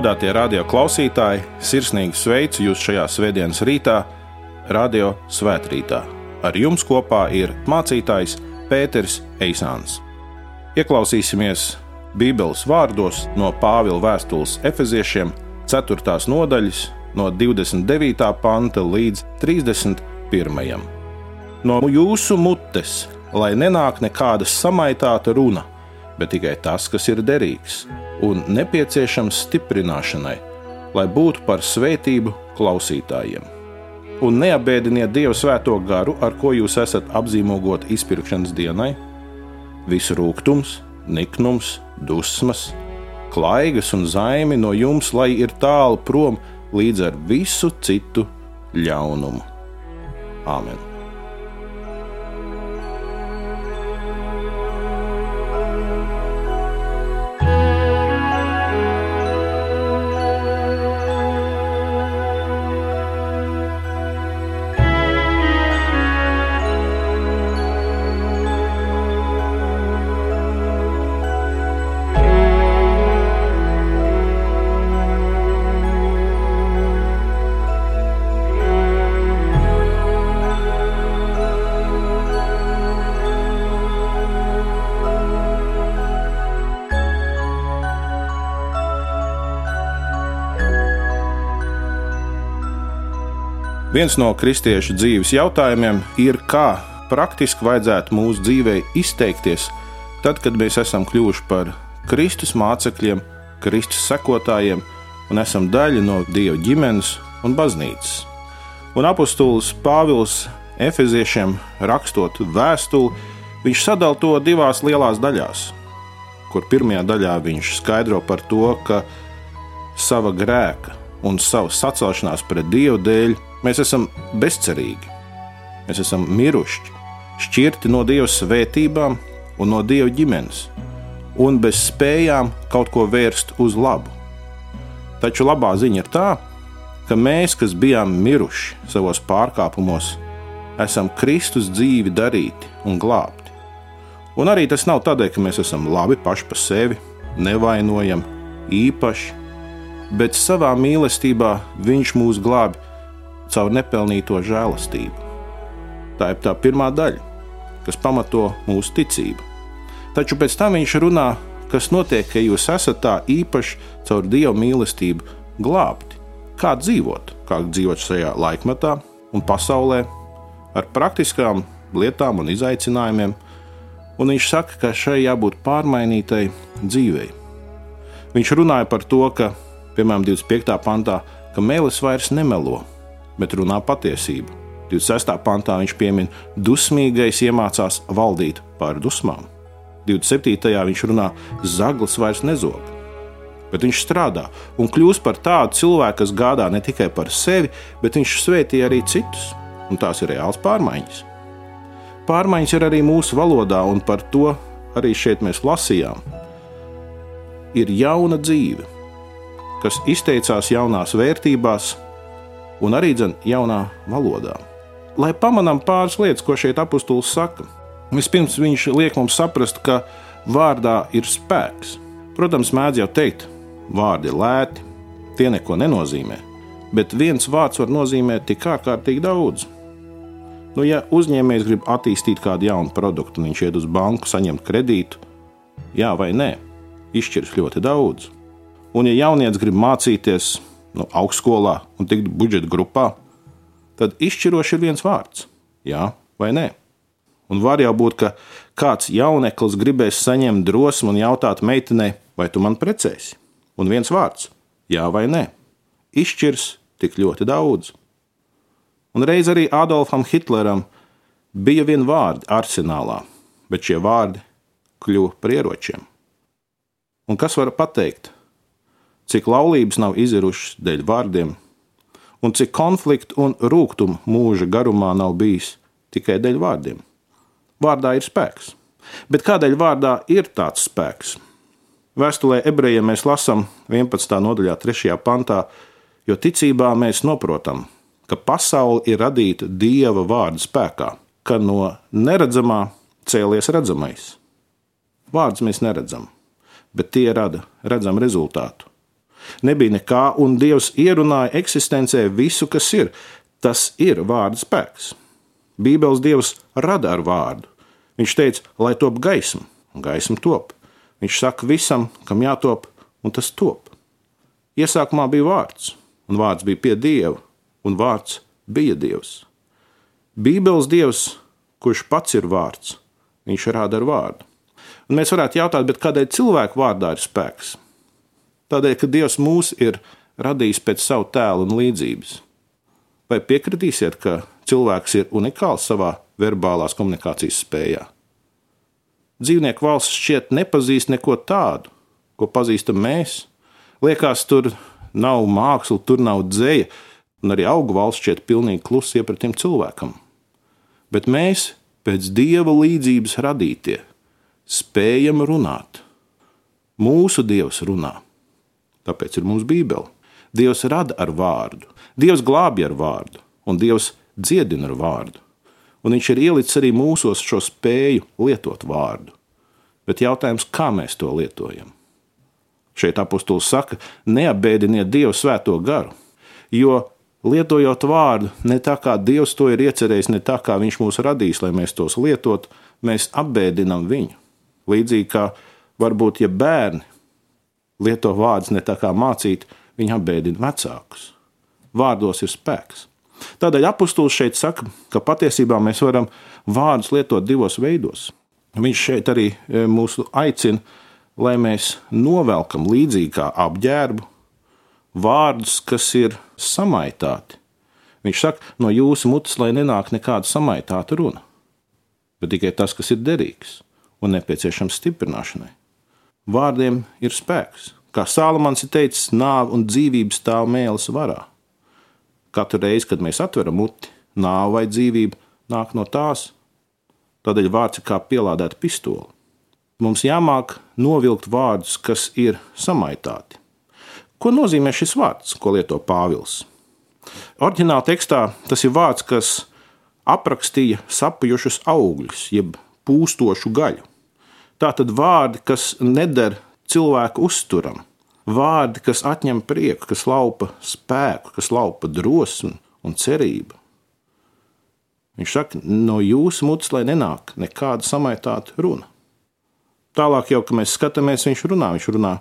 Godātie radio klausītāji, sirsnīgi sveicu jūs šajā svētdienas rītā, Radio Svētrītā. Ar jums kopā ir mācītājs Pēters Eisāns. Ieklausīsimies Bībeles vārdos no Pāvila vēstules Efeziešiem, 4. nodaļas, no 29. panta līdz 31. No jūsu mutes, lai nenāk nekāda samaitāta runa, bet tikai tas, kas ir derīgs un nepieciešams stiprināšanai, lai būtu par svētību klausītājiem. Un neapbēdiniet Dieva svēto garu, ar ko jūs esat apzīmogoti izpirkšanas dienai. Visu rūkums, niknums, dusmas, klaigas un zaimi no jums, lai ir tālu prom līdz ar visu citu ļaunumu. Āmen! Viens no kristiešu dzīves jautājumiem ir, kā praktiski vajadzētu mūsu dzīvē izteikties, tad, kad mēs esam kļuvuši par Kristus mācekļiem, Kristus sekotājiem un esam daļa no Dieva ģimenes un baznīcas. Un apustulis Pāvils Efeziešiem rakstot vēstuli, viņš sadala to divās lielās daļās, kur pirmajā daļā viņš skaidro par to, ka sava grēka un savas sacelšanās pret Dievu dēļ Mēs esam bezcerīgi, mēs esam miruši, šķirti no Dieva svētībām un no Dieva ģimenes, un bez spējām kaut ko vērst uz labu. Taču labā ziņa ir tā, ka mēs, kas bijām miruši savos pārkāpumos, esam Kristus dzīvi darīti un glābti. Un arī tas nav tādēļ, ka mēs esam labi paši par sevi, nevainojami, īpaši, bet savā mīlestībā Viņš mūs glābi caur nepelnīto žēlastību. Tā ir tā pirmā daļa, kas pamato mūsu ticību. Taču pēc tam viņš runā, kas notiek, ja jūs esat tā īpaši caur Dieva mīlestību glābti. Kā dzīvot, kā dzīvot šajā laikmetā un pasaulē ar praktiskām lietām un izaicinājumiem, un viņš saka, ka šai jābūt pārmainītai dzīvei. Viņš runāja par to, ka, piemēram, 25. pantā, ka mēlis vairs nemelo, bet runā patiesību. 26. pantā viņš piemin, ka dusmīgais iemācās valdīt pār dusmām. 27. viņš runā, zaglis vairs nezog, bet viņš strādā un kļūst par tādu cilvēku, kas gādā ne tikai par sevi, bet viņš svētī arī citus, un tās ir reāls pārmaiņas. Pārmaiņas ir arī mūsu valodā, un par to arī šeit mēs lasījām. Ir jauna dzīve, kas izteicās jaunās vērtībās, un arī dzen, jaunā valodā. Lai pamanām pāris lietas, ko šeit apustulis saka, vispirms viņš liek mums saprast, ka vārdā ir spēks. Protams, mēdz jau teikt, vārdi ir lēti, tie neko nenozīmē, bet viens vārds var nozīmēt tik ārkārtīgi daudz. Nu, ja uzņēmējs grib attīstīt kādu jaunu produktu, un viņš iet uz banku, saņemt kredītu, jā vai nē, izšķirs ļoti daudz. Un, ja jaunieci grib mācīties, nu, augstskolā un tikt budžeta grupā, tad izšķiroši ir viens vārds - jā vai nē. Un var jau būt, ka kāds jauneklis gribēs saņemt drosmi un jautāt meitenei, vai tu man precēsi? Un viens vārds - jā vai nē. Izšķirs tik ļoti daudz. Un reiz arī Adolfam Hitleram bija viena vārda arsenālā, bet šie vārdi kļuva par ieročiem. Un kas var pateikt? Cik laulības nav izirušas dēļ vārdiem, un cik konfliktu un rūkumu mūža garumā nav bijis tikai dēļ vārdiem. Vārdā ir spēks. Bet kādēļ vārdā ir tāds spēks? Vēstulē ebrejiem mēs lasām 11. nodaļā, 3. pantā, jo ticībā mēs saprotam, ka pasaule ir radīta Dieva vārda spēkā, ka no neredzamā cēlies redzamais. Vārdus mēs neredzam, bet tie rada redzamu rezultātu. Nebija nekā, un Dievs ierunāja eksistencē visu, kas ir. Tas ir vārda spēks. Bībeles Dievs rada ar vārdu. Viņš teica, lai top gaisma, un gaisma top. Viņš saka visam, kam jātop, un tas top. Iesākumā bija vārds, un vārds bija pie Dieva, un vārds bija Dievs. Bībeles Dievs, kurš pats ir vārds, viņš rāda ar vārdu. Un mēs varētu jautāt, kādēļ cilvēku vārdā ir spēks? Tādēļ, ka Dievs mūs ir radījis pēc savu tēlu un līdzības. Vai piekritīsiet, ka cilvēks ir unikāls savā verbālās komunikācijas spējā? Dzīvnieku valsts šķiet nepazīst neko tādu, ko pazīstam mēs. Liekas, tur nav māksla, tur nav dzēja, un arī augu valsts šķiet pilnīgi klusa iepratim cilvēkam. Bet mēs, pēc dieva līdzības radītie, spējam runāt. Mūsu dievs runā. Tāpēc ir mums Bībele. Dievs rada ar vārdu, Dievs glābj ar vārdu, un Dievs dziedina ar vārdu. Un Viņš ir ielicis arī mūsos šo spēju lietot vārdu. Bet jautājums, kā mēs to lietojam? Šeit apustulis saka, neapbēdiniet Dievu svēto garu, jo lietojot vārdu ne tā kā Dievs to ir iecerējis, ne tā kā Viņš mūs radīs, lai mēs tos lietotu, mēs apbēdinam viņu. Līdzīgi kā varbūt, ja bērni lieto vārdus ne tā kā mācīt, viņi apbēdina vecākus. Vārdos ir spēks. Tādēļ apustulis šeit saka, ka patiesībā mēs varam vārdus lietot divos veidos. Viņš šeit arī e, mūs aicina, lai mēs novelkam līdzīgi kā apģērbu vārdus, kas ir samaitāti. Viņš saka, no jūsu mutes, lai nenāk nekāda samaitāta runa, bet tikai tas, kas ir derīgs un nepieciešams stiprināšanai. Vārdiem ir spēks. Kā Sālamans ir teicis, nāve un dzīvība stāv mēlis varā. Katru reizi, kad mēs atveram muti, nāve vai dzīvība nāk no tās. Tādēļ vārds ir kā pielādēta pistole. Mums jāmāk novilkt vārdus, kas ir samaitāti. Ko nozīmē šis vārds, ko lieto Pāvils? Orģinālā tekstā tas ir vārds, kas aprakstīja sapujušus augļus, jeb pūstošu gaļu. Tā tad vārdi, kas neder cilvēku uzturam, vārdi, kas atņem prieku, kas laupa spēku, kas laupa drosmi un cerību. Viņš saka, no jūsu mutes, lai nenāk nekāda samaitāta runa. Tālāk, jau, kad mēs skatāmies, viņš runā, viņš runā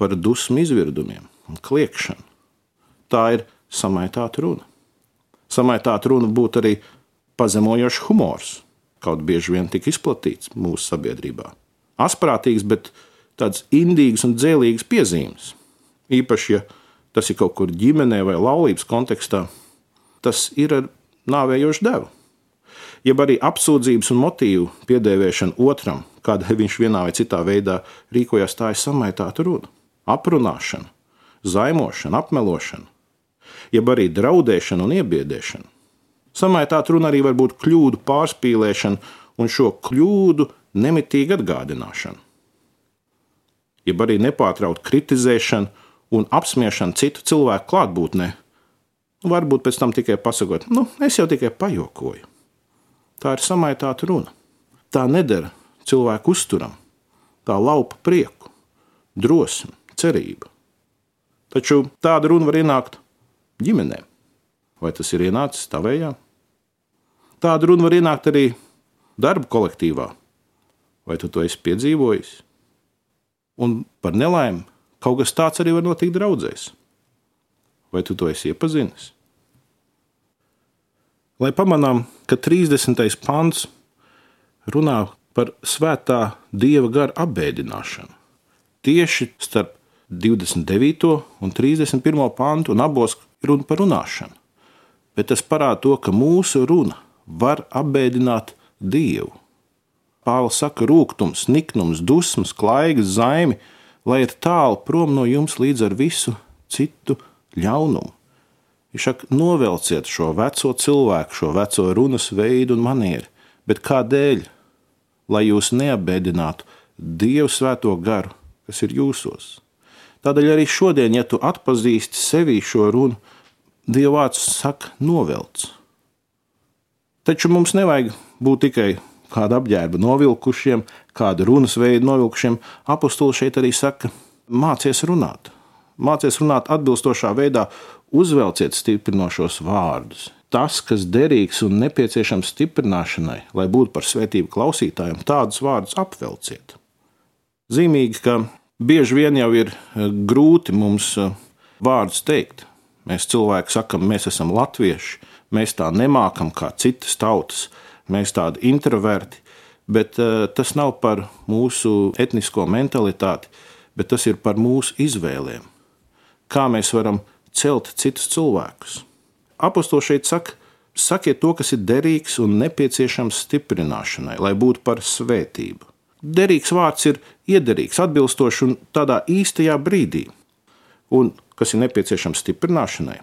par dusmu izvirdumiem un kliekšanu. Tā ir samaitāta runa. Samaitāta runa būtu arī pazemojošs humors, kaut bieži vien tik izplatīts mūsu sabiedrībā asprātīgas, bet tādas indīgas un dzēlīgas piezīmes. Īpaši, ja tas ir kaut kur ģimenē vai laulības kontekstā, tas ir ar nāvējošu devu. Jeb arī apsūdzības un motīvu piedēvēšana otram, kādēļ viņš vienā vai citā veidā rīkojās, tā ir samaitāta runa, aprunāšana, zaimošana, apmelošana, jeb arī draudēšana un iebiedēšana. Samaitāta runa arī var būt kļūdu pārspīlēšana un šo kļūdu nemitīga atgādināšana, jeb arī nepārtraukta kritizēšana un apspiešana citu cilvēku klātbūtnē. Varbūt pēc tam tikai pasakot, nu, es jau tikai pajokoju. Tā ir samaitāta runa. Tā nedara cilvēku uzturam, tā laupa prieku, drosmi, cerību. Taču tāda runa var ienākt ģimenē. Vai tas ir ienācis tavējā? Tāda runa var ienākt arī darba kolektīvā, Vai tu to esi piedzīvojis? Un par nelaimi kaut kas tāds arī var notikt draudzēs. Vai tu to esi iepazinis? Lai pamanām, ka 30. pants runā par svētā dieva gara apbēdināšanu. Tieši starp 29. un 31. pantu un abos runa par runāšanu. Bet tas parāda to, ka mūsu runa var apbēdināt Dievu. Pāvils saka, rūkums, niknums, dusmas, klaigas, zaimi, lai ir tālu prom no jums līdz ar visu citu ļaunumu. Viņš saka, novelciet šo veco cilvēku, šo veco runas veidu un manieri, bet kādēļ? Lai jūs neapbēdinātu Dievu svēto garu, kas ir jūsos. Tādēļ arī šodien, ja tu atpazīsti sevi šo runu, Dieva vārds saka, novelc. Taču mums nevajag būt tikai kādu apģērbu novilkušiem, kādu runas veidu novilkušiem. Apostols šeit arī saka, mācies runāt, mācies runāt atbilstošā veidā, uzvelciet stiprinošos vārdus. Tas, kas derīgs un nepieciešams stiprināšanai, lai būtu par svētību klausītājiem, tādus vārdus apvelciet. Zīmīgi, ka bieži vien jau ir eh, grūti mums eh, vārdus teikt. Mēs cilvēki sakam, mēs esam latvieši, mēs tā nemākam kā citas tautas, mēs tādi introverti, bet uh, tas nav par mūsu etnisko mentalitāti, bet tas ir par mūsu izvēlēm. Kā mēs varam celt citus cilvēkus? Apostols šeit saka, sakiet to, kas ir derīgs un nepieciešams stiprināšanai, lai būtu par svētību. Derīgs vārds ir iederīgs, atbilstošs un tādā īstajā brīdī. Un kas ir nepieciešams stiprināšanai?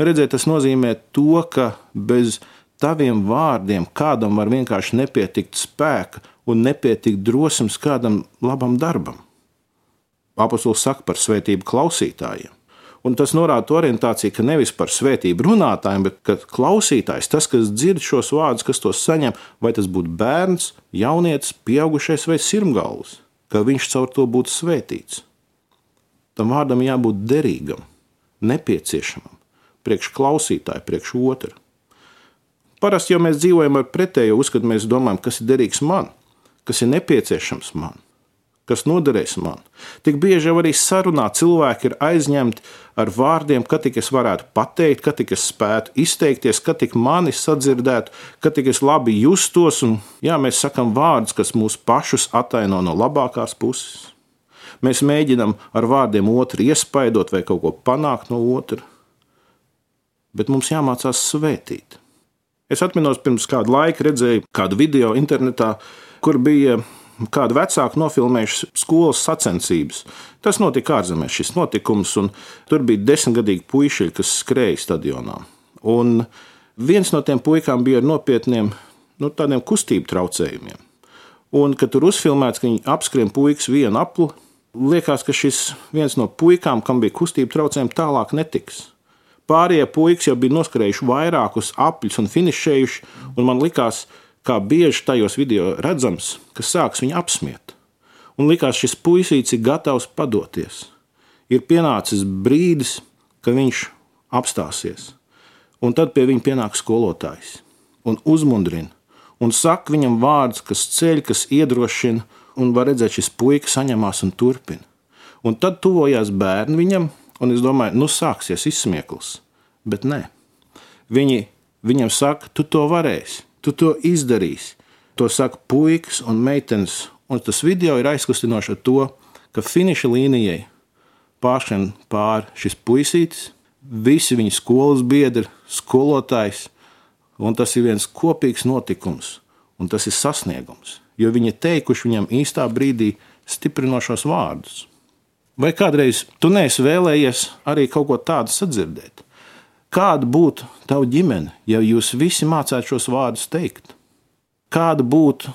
Redzēt, tas nozīmē to, ka bez taviem vārdiem kādam var vienkārši nepietikt spēka un nepietikt drosmes kādam labam darbam. Apostols saka par svētību klausītājiem. Un tas norāda to orientāciju, ka nevis par svētību runātājiem, bet ka klausītājs, tas, kas dzird šos vārdus, kas tos saņem, vai tas būtu bērns, jaunietis, pieaugušais vai sirmgalvs, ka viņš caur to būtu svētīts. Tam vārdam jābūt derīgam, nepieciešamam, priekš klausītāja, priekš otra. Parasti jau mēs dzīvojam ar pretējo uzskatu, mēs domājam, kas ir derīgs man, kas ir nepieciešams man, kas noderēs man. Tik bieži jau arī sarunā cilvēki ir aizņemti ar vārdiem, ka tik es varētu pateikt, ka tik es spētu izteikties, ka tik mani sadzirdētu, ka tik es labi justos. Un, jā, mēs sakam vārdus, kas mūs pašus ataino no labākās puses. Mēs mēģinām ar vārdiem otru iespaidot vai kaut ko panākt no otra. Bet mums jāmācās svētīt. Es atminos, pirms kāda laika redzēju kādu video internetā, kur bija kādi vecāki nofilmējuši skolas sacensības. Tas notika ārzemēs, šis notikums, un tur bija desmitgadīgi puiši, kas skrēja stadionā. Un viens no tiem puikām bija ar nopietniem nu, kustību traucējumiem. Un, kad tur uzfilmēts, ka viņi apskrien puikas vienu apli, liekas, ka šis viens no puikām, kam bija kustību traucējumi, tālāk netiks. Pārējie puikas jau bija noskrējuši vairākus apļus un finišējuši, un man likās, kā bieži tajos video redzams, ka sāks viņu apsmiet. Un likās, šis puisīts ir gatavs padoties. Ir pienācis brīdis, kad viņš apstāsies. Un tad pie viņa pienāk skolotājs un uzmundrina un saka viņam vārdus, kas ceļ, kas iedrošina, un var redzēt, šis puika saņemās un turpina. Un tad tuvojās bērni viņam, Un es domāju, nu sāksies izsmieklis. Bet nē, viņi viņam saka, tu to varēsi, tu to izdarīsi. To saka puikas un meitenes. Un tas video ir aizkustinošs ar to, ka finiša līnijai pāršana pāri šis puisītis, visi viņa skolas biedri, skolotājs. Un tas ir viens kopīgs notikums, un tas ir sasniegums, jo viņi teikuši viņam īstā brīdī stiprinošos vārdus. Vai kādreiz tu neesi vēlējies arī kaut ko tādu sadzirdēt? Kāda būtu tava ģimene, ja jūs visi mācētu šos vārdus teikt? Kāda būtu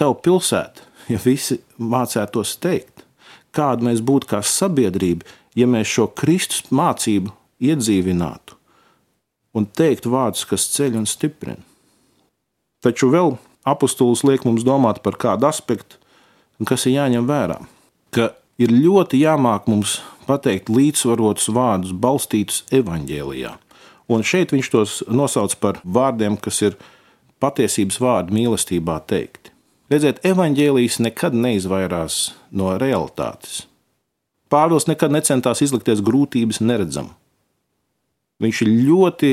tava pilsēta, ja visi mācētu tos teikt? Kāda mēs būtu kā sabiedrība, ja mēs šo Kristus mācību iedzīvinātu un teiktu vārdus, kas ceļ un stiprina? Taču vēl apustulis liek mums domāt par kādu aspektu, kas ir jāņem vērā. Ka ir ļoti jāmāk mums pateikt līdzsvarotus vārdus, balstītus evaņģēlijā. Un šeit viņš tos nosauc par vārdiem, kas ir patiesības vārdi mīlestībā teikti. Redziet, evaņģēlijs nekad neizvairās no realitātes. Pāvils nekad necentās izlikties grūtības neredzam. Viņš ir ļoti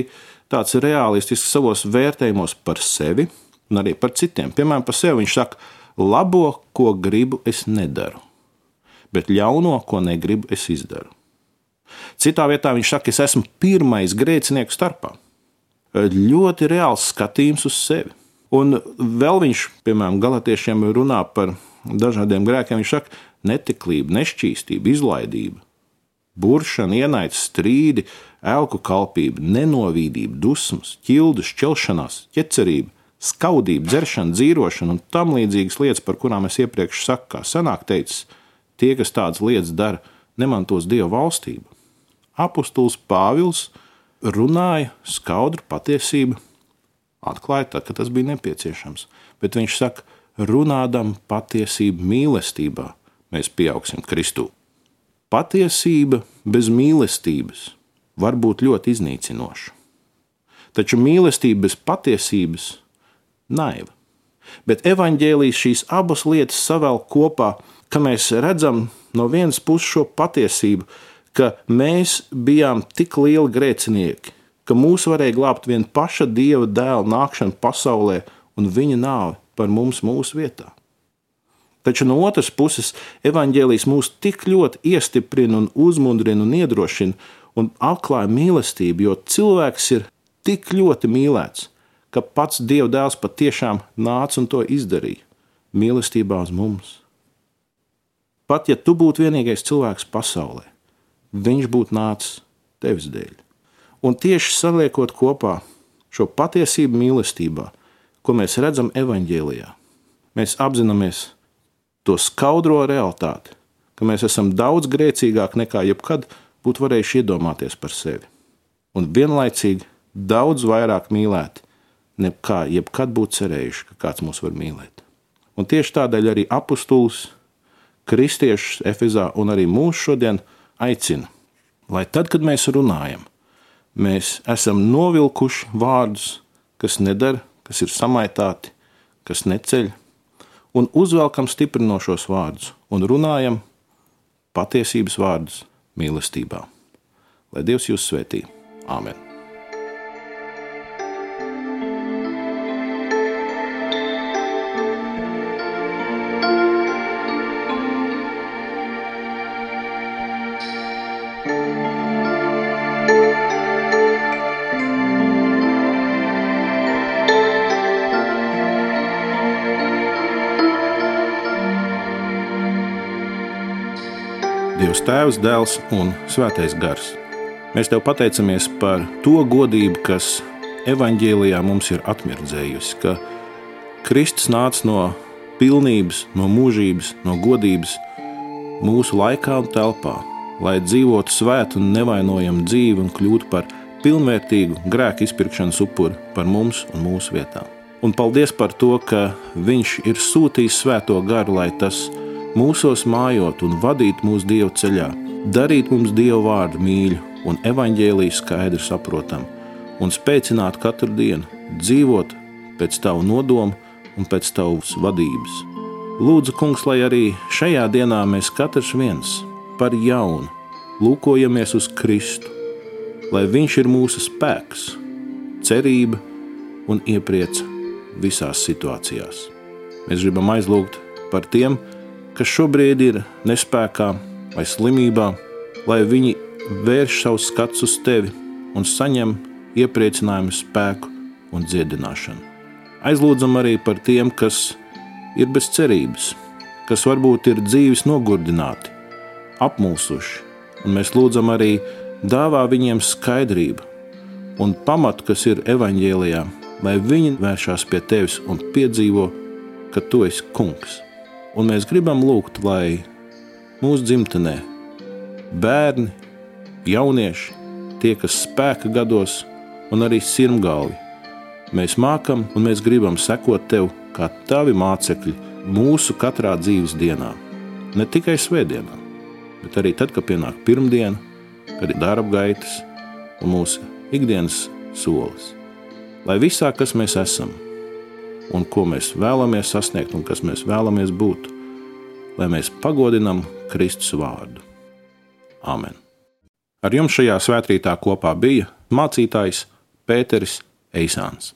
tāds realistisks savos vērtējumos par sevi un arī par citiem. Piemēram, par sevi viņš saka, labo, ko gribu, es nedaru bet ļauno, ko negribu, es izdaru. Citā vietā viņš saka, es esmu pirmais grēcinieku starpā. Ļoti reāls skatījums uz sevi. Un vēl viņš, piemēram, galotiešiem runā par dažādiem grēkiem. Viņš saka, netiklība, nešķīstība, izlaidība, buršana, ienaids, strīdi, elku kalpība, nenovīdība, dusmas, ķildu, šķelšanās, ķecerība, skaudība, dzeršana, dzīvošana un tam līdzīgas lietas, par kurām es iepriekš saku, kā senāk teicis, Tie, kas tādas lietas dara, nemantos Dieva valstību. Apostols Pāvils runāja skaudru patiesību, atklāja tad, kad tas bija nepieciešams. Bet viņš saka, runādam patiesību mīlestībā, mēs pieaugsim Kristū. Patiesība bez mīlestības var būt ļoti iznīcinoša. Taču mīlestība bez patiesības naiva. Bet evaņģēlijas šīs abas lietas savēl kopā, ka mēs redzam no vienas puses šo patiesību, ka mēs bijām tik lieli grēcinieki, ka mūs varēja glābt vien paša dieva dēla nākšana pasaulē un viņa nāve par mums mūsu vietā. Taču no otras puses, evaņģēlijas mūs tik ļoti iestiprina un uzmundrina un iedrošina un atklāja mīlestību, jo cilvēks ir tik ļoti mīlēts, ka pats Dieva dēls patiešām nāca un to izdarīja mīlestībā uz mums. Pat ja tu būtu vienīgais cilvēks pasaulē, viņš būtu nācis tevis dēļ. Un tieši saliekot kopā šo patiesību mīlestībā, ko mēs redzam evaņģēlijā, mēs apzināmies to skaudro realitāti, ka mēs esam daudz grēcīgāki nekā jebkad būtu varējuši iedomāties par sevi. Un vienlaicīgi daudz vairāk mīlēti, nekā jebkad būtu cerējuši, ka kāds mūs var mīlēt. Un tieši tādēļ arī apustulis, kristiešus Efezā un arī mūs šodien aicina, lai tad, kad mēs runājam, mēs esam novilkuši vārdus, kas nedara, kas ir samaitāti, kas neceļ, un uzvelkam stiprinošos vārdus un runājam patiesības vārdus mīlestībā. Lai Dievs jūs svētī! Āmen! Tēvs, Dēls un Svētais Gars. Mēs Tev pateicamies par to godību, kas evaņģēlijā mums ir atmirdzējusi, ka Kristus nāca no pilnības, no mūžības, no godības mūsu laikā un telpā, lai dzīvotu svētu un nevainojamu dzīvi un kļūtu par pilnvērtīgu grēku izpirkšanas upuri par mums un mūsu vietām. Un paldies par to, ka Viņš ir sūtījis svēto garu, lai tas mūsos mājot un vadīt mūsu dievu ceļā, darīt mums dievu vārdu mīļu un evaņģēlīju skaidri saprotam, un spēcināt katru dienu, dzīvot pēc tavu nodomu un pēc tavas vadības. Lūdzu, kungs, lai arī šajā dienā mēs katrs viens par jaunu lūkojamies uz Kristu, lai Viņš ir mūsu spēks, cerība un ieprieca visās situācijās. Mēs gribam aizlūgt par tiem, kas šobrīd ir nespējā vai slimībā, lai viņi vērš savus skatus uz tevi un saņem iepriecinājumu, spēku un dziedināšanu. Aizlūdzam arī par tiem, kas ir bez cerības, kas varbūt ir dzīves nogurdināti, apmulsuši, un mēs lūdzam arī dāvā viņiem skaidrību un pamatu, kas ir evaņģēlijā, lai viņi vēršās pie tevis un piedzīvo, ka tu esi kungs. Un mēs gribam lūgt, lai mūsu dzimtenē bērni, jaunieši, tie, kas spēka gados, un arī sirmgalvi, mēs mākam un mēs gribam sekot tev kā tavi mācekļi mūsu katrā dzīves dienā. Ne tikai svētdienā, bet arī tad, kad pienāk pirmdiena, kad ir darba gaitas un mūsu ikdienas solis. Lai visā, kas mēs esam, un ko mēs vēlamies sasniegt un kas mēs vēlamies būt, lai mēs pagodinam Kristus vārdu. Amen! Ar jums šajā svētkrītā kopā bija mācītājs Pēteris Eisāns.